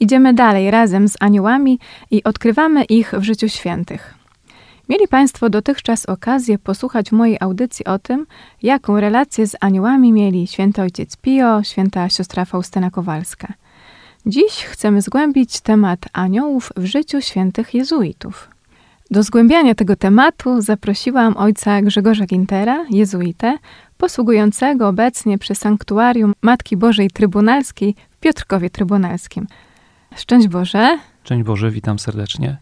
idziemy dalej razem z aniołami i odkrywamy ich w życiu świętych. Mieli Państwo dotychczas okazję posłuchać mojej audycji o tym, jaką relację z aniołami mieli święty ojciec Pio, święta siostra Faustyna Kowalska. Dziś chcemy zgłębić temat aniołów w życiu świętych jezuitów. Do zgłębiania tego tematu zaprosiłam ojca Grzegorza Gintera, jezuitę, posługującego obecnie przy sanktuarium Matki Bożej Trybunalskiej w Piotrkowie Trybunalskim. Szczęść Boże! Szczęść Boże, witam serdecznie.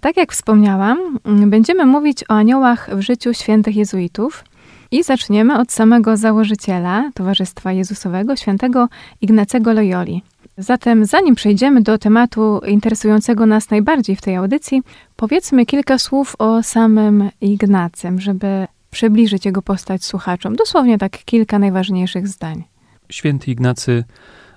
Tak jak wspomniałam, będziemy mówić o aniołach w życiu świętych jezuitów i zaczniemy od samego założyciela Towarzystwa Jezusowego, świętego Ignacego Loyoli. Zatem zanim przejdziemy do tematu interesującego nas najbardziej w tej audycji, powiedzmy kilka słów o samym Ignacym, żeby przybliżyć jego postać słuchaczom. Dosłownie tak kilka najważniejszych zdań. Święty Ignacy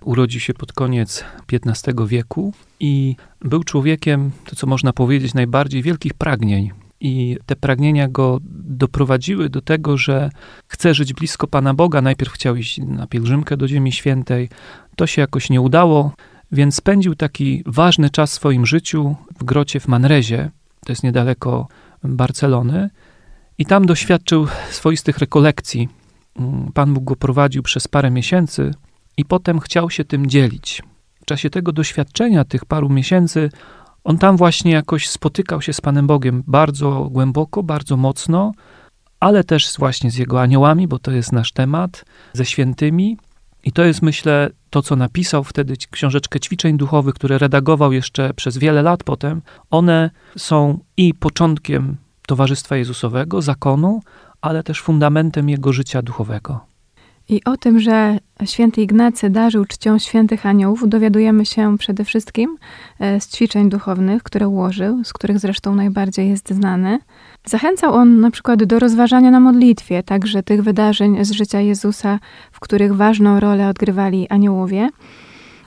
urodził się pod koniec XV wieku i był człowiekiem, to co można powiedzieć, najbardziej wielkich pragnień. I te pragnienia go doprowadziły do tego, że chce żyć blisko Pana Boga. Najpierw chciał iść na pielgrzymkę do Ziemi Świętej. To się jakoś nie udało, więc spędził taki ważny czas w swoim życiu w grocie w Manrezie. To jest niedaleko Barcelony. I tam doświadczył swoistych rekolekcji. Mm, Pan Bóg go prowadził przez parę miesięcy i potem chciał się tym dzielić. W czasie tego doświadczenia, tych paru miesięcy, on tam właśnie jakoś spotykał się z Panem Bogiem bardzo głęboko, bardzo mocno, ale też właśnie z jego aniołami, bo to jest nasz temat, ze świętymi. I to jest, myślę, to, co napisał wtedy, książeczkę ćwiczeń duchowych, które redagował jeszcze przez wiele lat potem. One są i początkiem Towarzystwa Jezusowego, zakonu, ale też fundamentem jego życia duchowego. I o tym, że święty Ignacy darzył czcią świętych aniołów, dowiadujemy się przede wszystkim e, z ćwiczeń duchownych, które ułożył, z których zresztą najbardziej jest znany. Zachęcał on na przykład do rozważania na modlitwie, także tych wydarzeń z życia Jezusa, w których ważną rolę odgrywali aniołowie.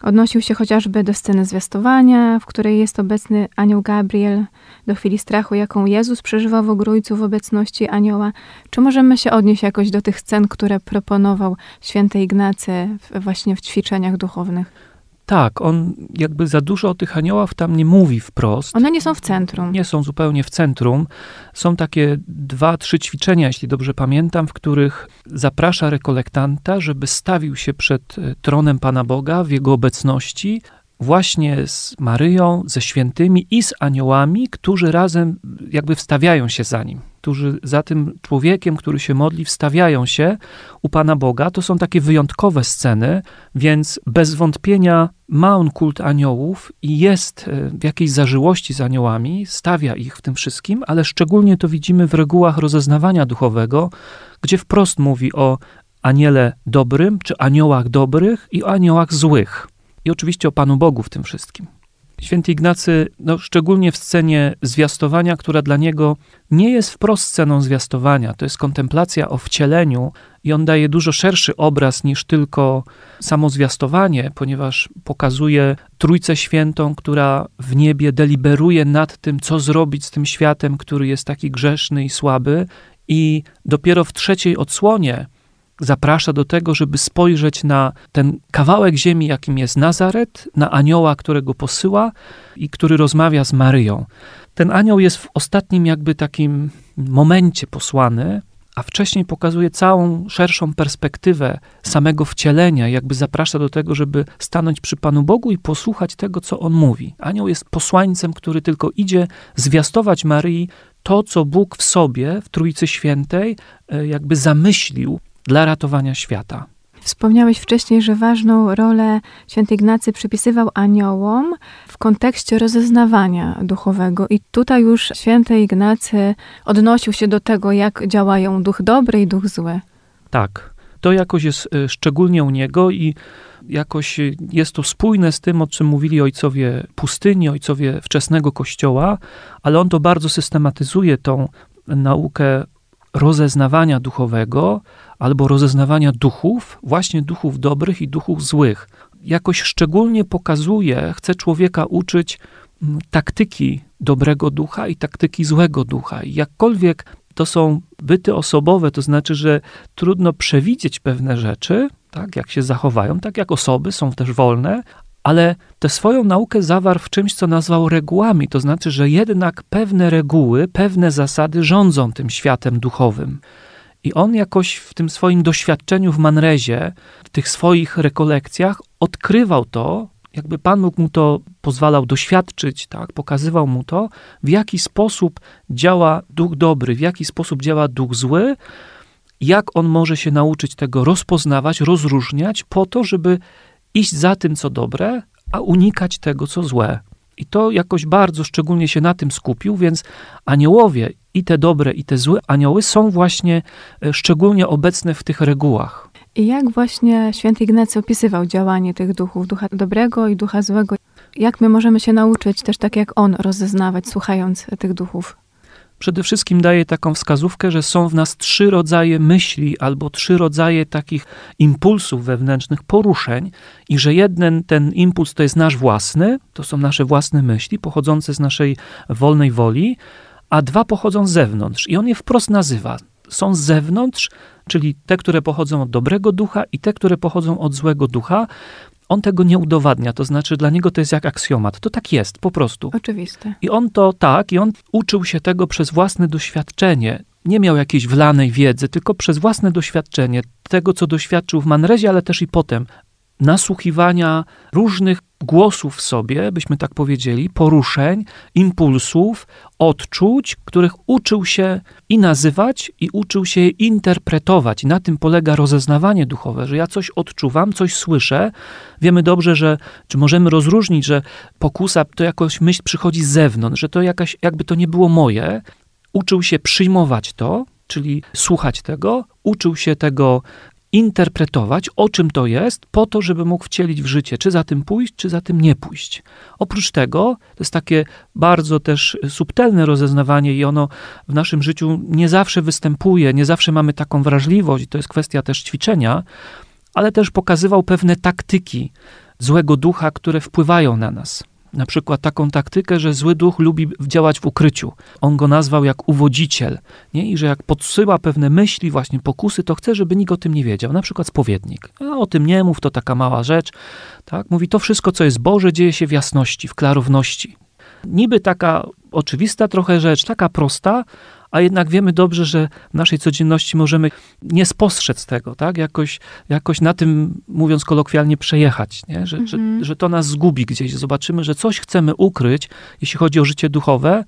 Odnosił się chociażby do sceny zwiastowania, w której jest obecny anioł Gabriel, do chwili strachu, jaką Jezus przeżywał w ogrójcu w obecności anioła. Czy możemy się odnieść jakoś do tych scen, które proponował święty Ignacy właśnie w ćwiczeniach duchownych? Tak, on jakby za dużo o tych aniołach tam nie mówi wprost. One nie są w centrum. Nie są zupełnie w centrum. Są takie dwa, trzy ćwiczenia, jeśli dobrze pamiętam, w których zaprasza rekolektanta, żeby stawił się przed e, tronem Pana Boga w jego obecności, właśnie z Maryją, ze świętymi i z aniołami, którzy razem jakby wstawiają się za nim. Którzy za tym człowiekiem, który się modli, wstawiają się u Pana Boga. To są takie wyjątkowe sceny, więc bez wątpienia ma on kult aniołów i jest e, w jakiejś zażyłości z aniołami, stawia ich w tym wszystkim, ale szczególnie to widzimy w regułach rozeznawania duchowego, gdzie wprost mówi o aniele dobrym, czy aniołach dobrych i o aniołach złych. I oczywiście o Panu Bogu w tym wszystkim. Święty Ignacy, no, szczególnie w scenie zwiastowania, która dla niego nie jest wprost sceną zwiastowania, to jest kontemplacja o wcieleniu, i on daje dużo szerszy obraz niż tylko samo zwiastowanie, ponieważ pokazuje Trójcę Świętą, która w niebie deliberuje nad tym, co zrobić z tym światem, który jest taki grzeszny i słaby, i dopiero w trzeciej odsłonie zaprasza do tego, żeby spojrzeć na ten kawałek ziemi, jakim jest Nazaret, na anioła, którego posyła i który rozmawia z Maryją. Ten anioł jest w ostatnim jakby takim momencie posłany, a wcześniej pokazuje całą szerszą perspektywę samego wcielenia, jakby zaprasza do tego, żeby stanąć przy Panu Bogu i posłuchać tego, co On mówi. Anioł jest posłańcem, który tylko idzie zwiastować Maryi to, co Bóg w sobie, w Trójcy Świętej, e, jakby zamyślił dla ratowania świata. Wspomniałeś wcześniej, że ważną rolę święty Ignacy przypisywał aniołom w kontekście rozeznawania duchowego. I tutaj już święty Ignacy odnosił się do tego, jak działają duch dobry i duch zły. Tak, to jakoś jest e, szczególnie u niego i jakoś e, jest to spójne z tym, o czym mówili ojcowie pustyni, ojcowie wczesnego kościoła, ale on to bardzo systematyzuje, tą naukę rozeznawania duchowego albo rozeznawania duchów, właśnie duchów dobrych i duchów złych. Jakoś szczególnie pokazuje, chce człowieka uczyć mm, taktyki dobrego ducha i taktyki złego ducha. I jakkolwiek to są byty osobowe, to znaczy, że trudno przewidzieć pewne rzeczy, tak, jak się zachowają, tak jak osoby są też wolne, ale tę swoją naukę zawarł w czymś, co nazwał regułami, to znaczy, że jednak pewne reguły, pewne zasady rządzą tym światem duchowym. I on jakoś w tym swoim doświadczeniu w Manrezie, w tych swoich rekolekcjach, odkrywał to, jakby Pan Bóg mu to pozwalał doświadczyć, tak, pokazywał mu to, w jaki sposób działa duch dobry, w jaki sposób działa duch zły, jak on może się nauczyć tego rozpoznawać, rozróżniać, po to, żeby iść za tym, co dobre, a unikać tego, co złe. I to jakoś bardzo szczególnie się na tym skupił, więc aniołowie, i te dobre, i te złe anioły są właśnie e, szczególnie obecne w tych regułach. I jak właśnie święty Ignacy opisywał działanie tych duchów, ducha dobrego i ducha złego? Jak my możemy się nauczyć też tak jak on rozeznawać, słuchając tych duchów? Przede wszystkim daje taką wskazówkę, że są w nas trzy rodzaje myśli albo trzy rodzaje takich impulsów wewnętrznych, poruszeń, i że jeden ten impuls to jest nasz własny, to są nasze własne myśli pochodzące z naszej wolnej woli, a dwa pochodzą z zewnątrz. I on je wprost nazywa. Są z zewnątrz, czyli te, które pochodzą od dobrego ducha, i te, które pochodzą od złego ducha. On tego nie udowadnia, to znaczy dla niego to jest jak aksjomat. To tak jest, po prostu. Oczywiste. I on to tak, i on uczył się tego przez własne doświadczenie. Nie miał jakiejś wlanej wiedzy, tylko przez własne doświadczenie, tego co doświadczył w Manrezie, ale też i potem. Nasłuchiwania różnych głosów w sobie, byśmy tak powiedzieli, poruszeń, impulsów, odczuć, których uczył się i nazywać, i uczył się je interpretować. I na tym polega rozeznawanie duchowe, że ja coś odczuwam, coś słyszę. Wiemy dobrze, że czy możemy rozróżnić, że pokusa to jakoś myśl przychodzi z zewnątrz, że to jakaś, jakby to nie było moje. Uczył się przyjmować to, czyli słuchać tego, uczył się tego interpretować, o czym to jest, po to, żeby mógł wcielić w życie, czy za tym pójść, czy za tym nie pójść. Oprócz tego, to jest takie bardzo też subtelne rozeznawanie i ono w naszym życiu nie zawsze występuje, nie zawsze mamy taką wrażliwość, to jest kwestia też ćwiczenia, ale też pokazywał pewne taktyki złego ducha, które wpływają na nas na przykład taką taktykę, że zły duch lubi działać w ukryciu. On go nazwał jak uwodziciel, nie? I że jak podsyła pewne myśli, właśnie pokusy, to chce, żeby nikt o tym nie wiedział. Na przykład spowiednik. A o tym nie mów, to taka mała rzecz. Tak? Mówi, to wszystko, co jest Boże, dzieje się w jasności, w klarowności. Niby taka oczywista trochę rzecz, taka prosta, a jednak wiemy dobrze, że w naszej codzienności możemy nie spostrzec tego, tak? Jakoś, jakoś na tym, mówiąc kolokwialnie, przejechać, nie? Że, Mhm. że, że to nas zgubi gdzieś. Zobaczymy, że coś chcemy ukryć, jeśli chodzi o życie duchowe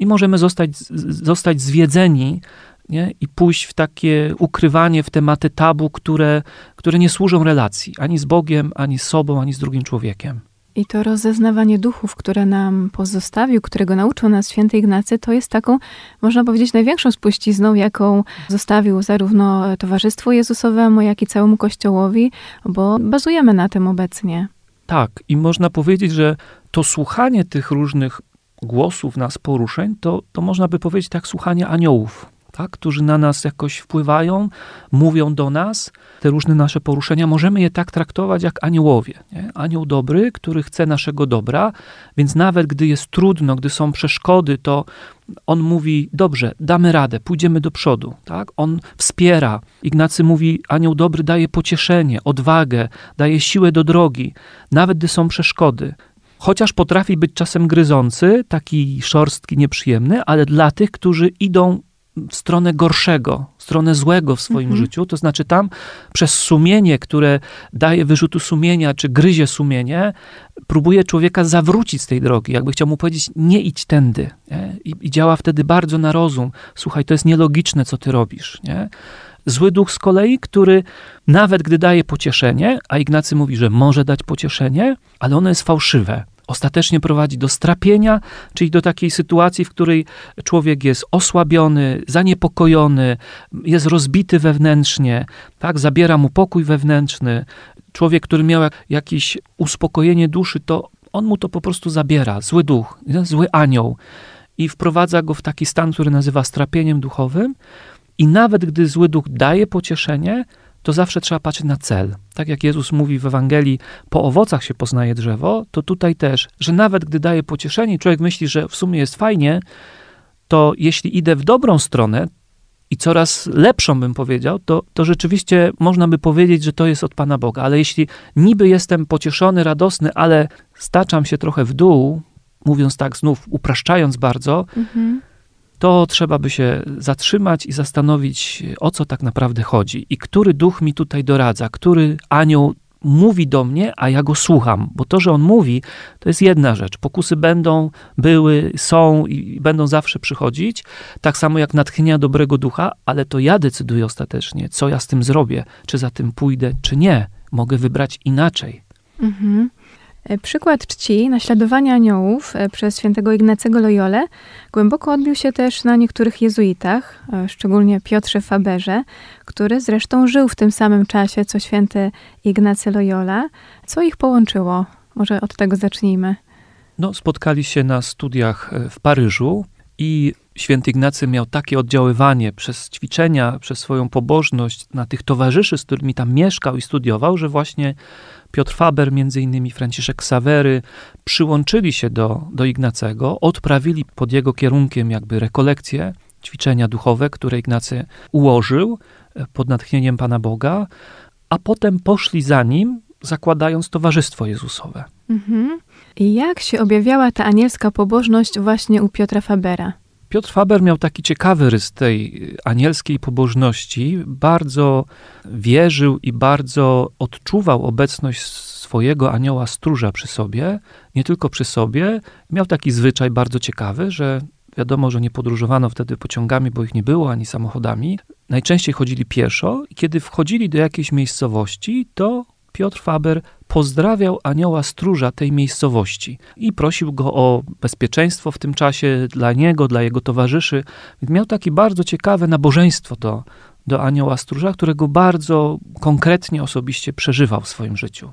i możemy zostać, zostać zwiedzeni nie? i pójść w takie ukrywanie w tematy tabu, które, które nie służą relacji ani z Bogiem, ani z sobą, ani z drugim człowiekiem. I to rozeznawanie duchów, które nam pozostawił, którego nauczył nas święty Ignacy, to jest taką, można powiedzieć, największą spuścizną, jaką zostawił zarówno Towarzystwu Jezusowemu, jak i całemu Kościołowi, bo bazujemy na tym obecnie. Tak, i można powiedzieć, że to słuchanie tych różnych głosów nas, poruszeń, to, to można by powiedzieć tak słuchanie aniołów, tak, którzy na nas jakoś wpływają, mówią do nas. Te różne nasze poruszenia, możemy je tak traktować jak aniołowie. Nie? Anioł dobry, który chce naszego dobra, więc nawet gdy jest trudno, gdy są przeszkody, to on mówi, dobrze, damy radę, pójdziemy do przodu. Tak? On wspiera. Ignacy mówi, anioł dobry daje pocieszenie, odwagę, daje siłę do drogi, nawet gdy są przeszkody. Chociaż potrafi być czasem gryzący, taki szorstki, nieprzyjemny, ale dla tych, którzy idą w stronę gorszego, stronę złego w swoim Mhm. życiu, to znaczy tam przez sumienie, które daje wyrzutu sumienia, czy gryzie sumienie, próbuje człowieka zawrócić z tej drogi, jakby chciał mu powiedzieć, nie idź tędy. Nie? I, I działa wtedy bardzo na rozum. Słuchaj, to jest nielogiczne, co ty robisz. Nie? Zły duch z kolei, który nawet gdy daje pocieszenie, a Ignacy mówi, że może dać pocieszenie, ale ono jest fałszywe. Ostatecznie prowadzi do strapienia, czyli do takiej sytuacji, w której człowiek jest osłabiony, zaniepokojony, jest rozbity wewnętrznie, tak, zabiera mu pokój wewnętrzny. Człowiek, który miał jak- jakieś uspokojenie duszy, to on mu to po prostu zabiera, zły duch, zły anioł i wprowadza go w taki stan, który nazywa strapieniem duchowym. I nawet gdy zły duch daje pocieszenie, to zawsze trzeba patrzeć na cel. Tak jak Jezus mówi w Ewangelii, po owocach się poznaje drzewo, to tutaj też, że nawet gdy daje pocieszenie, człowiek myśli, że w sumie jest fajnie, to jeśli idę w dobrą stronę i coraz lepszą bym powiedział, to, to rzeczywiście można by powiedzieć, że to jest od Pana Boga. Ale jeśli niby jestem pocieszony, radosny, ale staczam się trochę w dół, mówiąc tak znów, upraszczając bardzo, Mhm. To trzeba by się zatrzymać i zastanowić, o co tak naprawdę chodzi i który duch mi tutaj doradza, który anioł mówi do mnie, a ja go słucham, bo to, że on mówi, to jest jedna rzecz. Pokusy będą, były, są i będą zawsze przychodzić, tak samo jak natchnienia dobrego ducha, ale to ja decyduję ostatecznie, co ja z tym zrobię, czy za tym pójdę, czy nie. Mogę wybrać inaczej. Mhm. E, Przykład czci, naśladowania aniołów e, przez świętego Ignacego Loyole głęboko odbił się też na niektórych jezuitach, e, szczególnie Piotrze Faberze, który zresztą żył w tym samym czasie co święty Ignacy Loyola. Co ich połączyło? Może od tego zacznijmy. No, spotkali się na studiach w Paryżu i święty Ignacy miał takie oddziaływanie przez ćwiczenia, przez swoją pobożność na tych towarzyszy, z którymi tam mieszkał i studiował, że właśnie Piotr Faber, między innymi Franciszek Sawery, przyłączyli się do, do Ignacego, odprawili pod jego kierunkiem jakby rekolekcje, ćwiczenia duchowe, które Ignacy ułożył e, pod natchnieniem Pana Boga, a potem poszli za nim, zakładając Towarzystwo Jezusowe. Mhm. I jak się objawiała ta anielska pobożność właśnie u Piotra Fabera? Piotr Faber miał taki ciekawy rys tej y, anielskiej pobożności. Bardzo wierzył i bardzo odczuwał obecność swojego anioła stróża przy sobie, nie tylko przy sobie. Miał taki zwyczaj bardzo ciekawy, że wiadomo, że nie podróżowano wtedy pociągami, bo ich nie było, ani samochodami. Najczęściej chodzili pieszo i kiedy wchodzili do jakiejś miejscowości, to Piotr Faber pozdrawiał anioła stróża tej miejscowości i prosił go o bezpieczeństwo w tym czasie dla niego, dla jego towarzyszy. Miał takie bardzo ciekawe nabożeństwo do, do anioła stróża, którego bardzo konkretnie osobiście przeżywał w swoim życiu.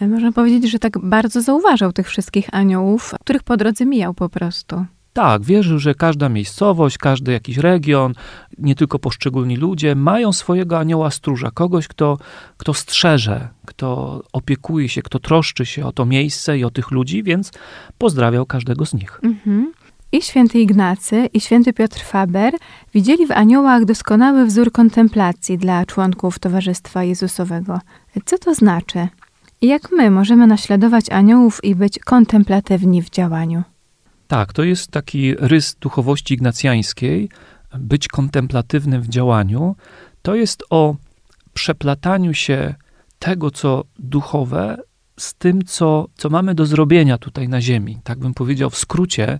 E, Można powiedzieć, że tak bardzo zauważał tych wszystkich aniołów, których po drodze mijał po prostu. Tak, wierzył, że każda miejscowość, każdy jakiś region, nie tylko poszczególni ludzie mają swojego anioła stróża, kogoś, kto, kto strzeże, kto opiekuje się, kto troszczy się o to miejsce i o tych ludzi, więc pozdrawiał każdego z nich. Mhm. I święty Ignacy, i święty Piotr Faber widzieli w aniołach doskonały wzór kontemplacji dla członków Towarzystwa Jezusowego. Co to znaczy? Jak my możemy naśladować aniołów i być kontemplatywni w działaniu? Tak, to jest taki rys duchowości ignacjańskiej, być kontemplatywnym w działaniu. To jest o przeplataniu się tego, co duchowe, z tym, co, co mamy do zrobienia tutaj na ziemi. Tak bym powiedział w skrócie.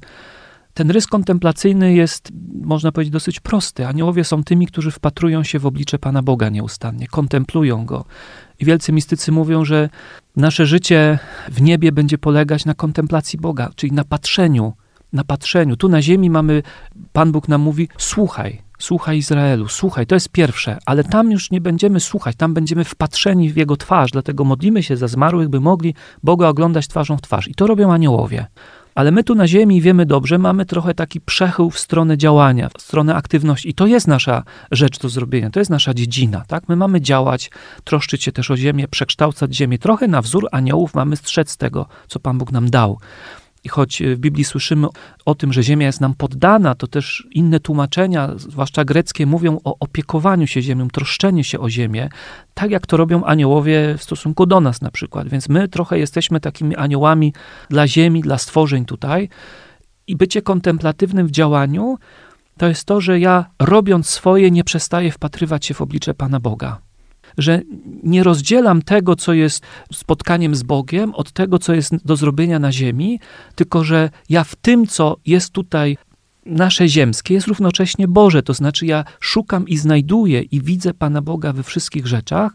Ten rys kontemplacyjny jest, można powiedzieć, dosyć prosty. Aniołowie są tymi, którzy wpatrują się w oblicze Pana Boga nieustannie, kontemplują Go. I wielcy mistycy mówią, że nasze życie w niebie będzie polegać na kontemplacji Boga, czyli na patrzeniu, na patrzeniu. Tu na ziemi mamy, Pan Bóg nam mówi, słuchaj, słuchaj Izraelu, słuchaj, to jest pierwsze, ale tam już nie będziemy słuchać, tam będziemy wpatrzeni w Jego twarz, dlatego modlimy się za zmarłych, by mogli Boga oglądać twarzą w twarz. I to robią aniołowie. Ale my tu na ziemi wiemy dobrze, mamy trochę taki przechył w stronę działania, w stronę aktywności. I to jest nasza rzecz do zrobienia, to jest nasza dziedzina, tak? My mamy działać, troszczyć się też o ziemię, przekształcać ziemię. Trochę na wzór aniołów mamy strzec tego, co Pan Bóg nam dał. I choć w Biblii słyszymy o tym, że ziemia jest nam poddana, to też inne tłumaczenia, zwłaszcza greckie, mówią o opiekowaniu się ziemią, troszczeniu się o ziemię, tak jak to robią aniołowie w stosunku do nas na przykład. Więc my trochę jesteśmy takimi aniołami dla ziemi, dla stworzeń tutaj. I bycie kontemplatywnym w działaniu, to jest to, że ja robiąc swoje nie przestaję wpatrywać się w oblicze Pana Boga. Że nie rozdzielam tego, co jest spotkaniem z Bogiem, od tego, co jest do zrobienia na ziemi, tylko że ja w tym, co jest tutaj nasze ziemskie, jest równocześnie Boże. To znaczy, ja szukam i znajduję i widzę Pana Boga we wszystkich rzeczach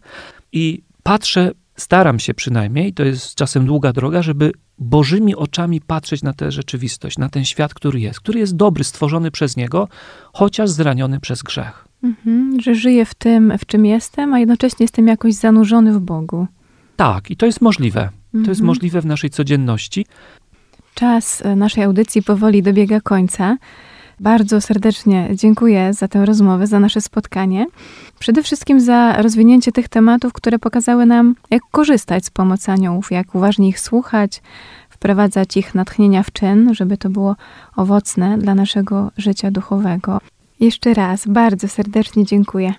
i patrzę, staram się przynajmniej, to jest czasem długa droga, żeby Bożymi oczami patrzeć na tę rzeczywistość, na ten świat, który jest, który jest dobry, stworzony przez Niego, chociaż zraniony przez grzech. Mhm, że żyję w tym, w czym jestem, a jednocześnie jestem jakoś zanurzony w Bogu. Tak, i to jest możliwe. To jest Mhm. możliwe w naszej codzienności. Czas e, naszej audycji powoli dobiega końca. Bardzo serdecznie dziękuję za tę rozmowę, za nasze spotkanie. Przede wszystkim za rozwinięcie tych tematów, które pokazały nam, jak korzystać z pomocy aniołów, jak uważnie ich słuchać, wprowadzać ich natchnienia w czyn, żeby to było owocne dla naszego życia duchowego. Jeszcze raz bardzo serdecznie dziękuję.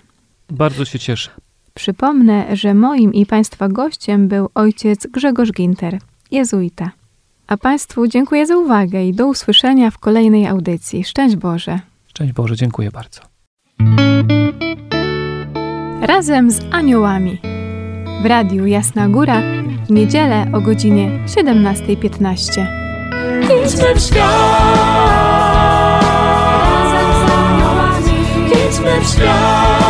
Bardzo się cieszę. Przypomnę, że moim i Państwa gościem był ojciec Grzegorz Ginter, jezuita. A Państwu dziękuję za uwagę i do usłyszenia w kolejnej audycji. Szczęść Boże! Szczęść Boże, dziękuję bardzo. Razem z aniołami. W Radiu Jasna Góra w niedzielę o godzinie 17.15. Idźmy w świat, idźmy